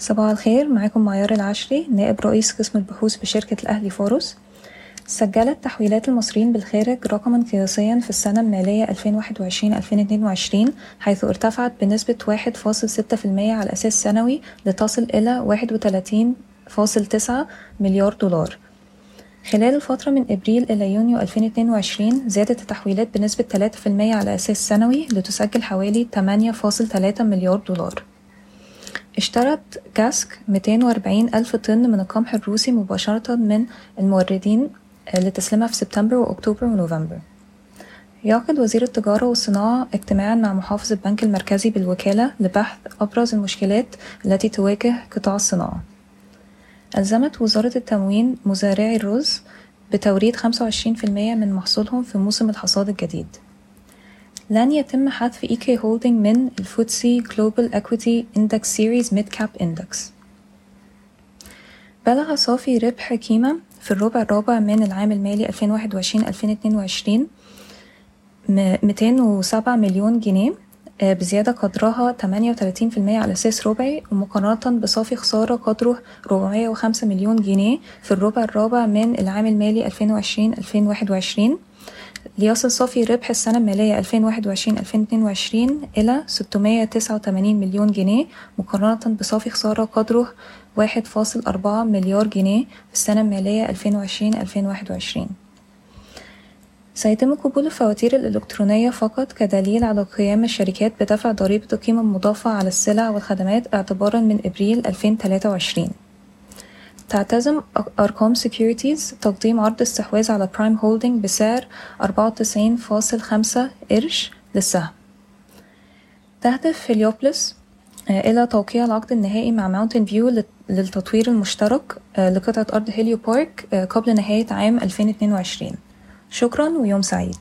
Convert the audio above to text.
صباح الخير معاكم معيار العشري نائب رئيس قسم البحوث بشركة الأهلي فورس سجلت تحويلات المصريين بالخارج رقما قياسيا في السنة المالية 2021-2022 حيث ارتفعت بنسبة 1.6% على أساس سنوي لتصل إلى 31.9 مليار دولار. خلال الفترة من إبريل إلى يونيو 2022 زادت التحويلات بنسبة 3% على أساس سنوي لتسجل حوالي 8.3 مليار دولار. اشترت كاسك 240 ألف طن من القمح الروسي مباشرة من الموردين لتسليمها في سبتمبر وأكتوبر ونوفمبر. يعقد وزير التجارة والصناعة اجتماعا مع محافظ البنك المركزي بالوكالة لبحث أبرز المشكلات التي تواجه قطاع الصناعة. ألزمت وزارة التموين مزارعي الرز بتوريد 25% من محصولهم في موسم الحصاد الجديد. لن يتم حذف إيكي Holding من ال FTSE Global Equity Index Series Mid Cap Index بلغ صافي ربح قيمة في الربع الرابع من العام المالي 2021-2022 207 مليون جنيه بزيادة قدرها 38% على أساس ربعي ومقارنة بصافي خسارة قدره 405 مليون جنيه في الربع الرابع من العام المالي 2020-2021 ليصل صافي ربح السنة المالية 2021-2022 إلى 689 مليون جنيه مقارنة بصافي خسارة قدره 1.4 مليار جنيه في السنة المالية 2020-2021 سيتم قبول الفواتير الإلكترونية فقط كدليل على قيام الشركات بدفع ضريبة القيمة المضافة على السلع والخدمات اعتبارا من إبريل 2023 تعتزم أرقام Securities تقديم عرض استحواذ على Prime Holding بسعر 94.5 قرش للسهم. تهدف هليوبوليس إلى توقيع العقد النهائي مع Mountain View للتطوير المشترك لقطعة أرض Helio Park قبل نهاية عام 2022 شكرا ويوم سعيد.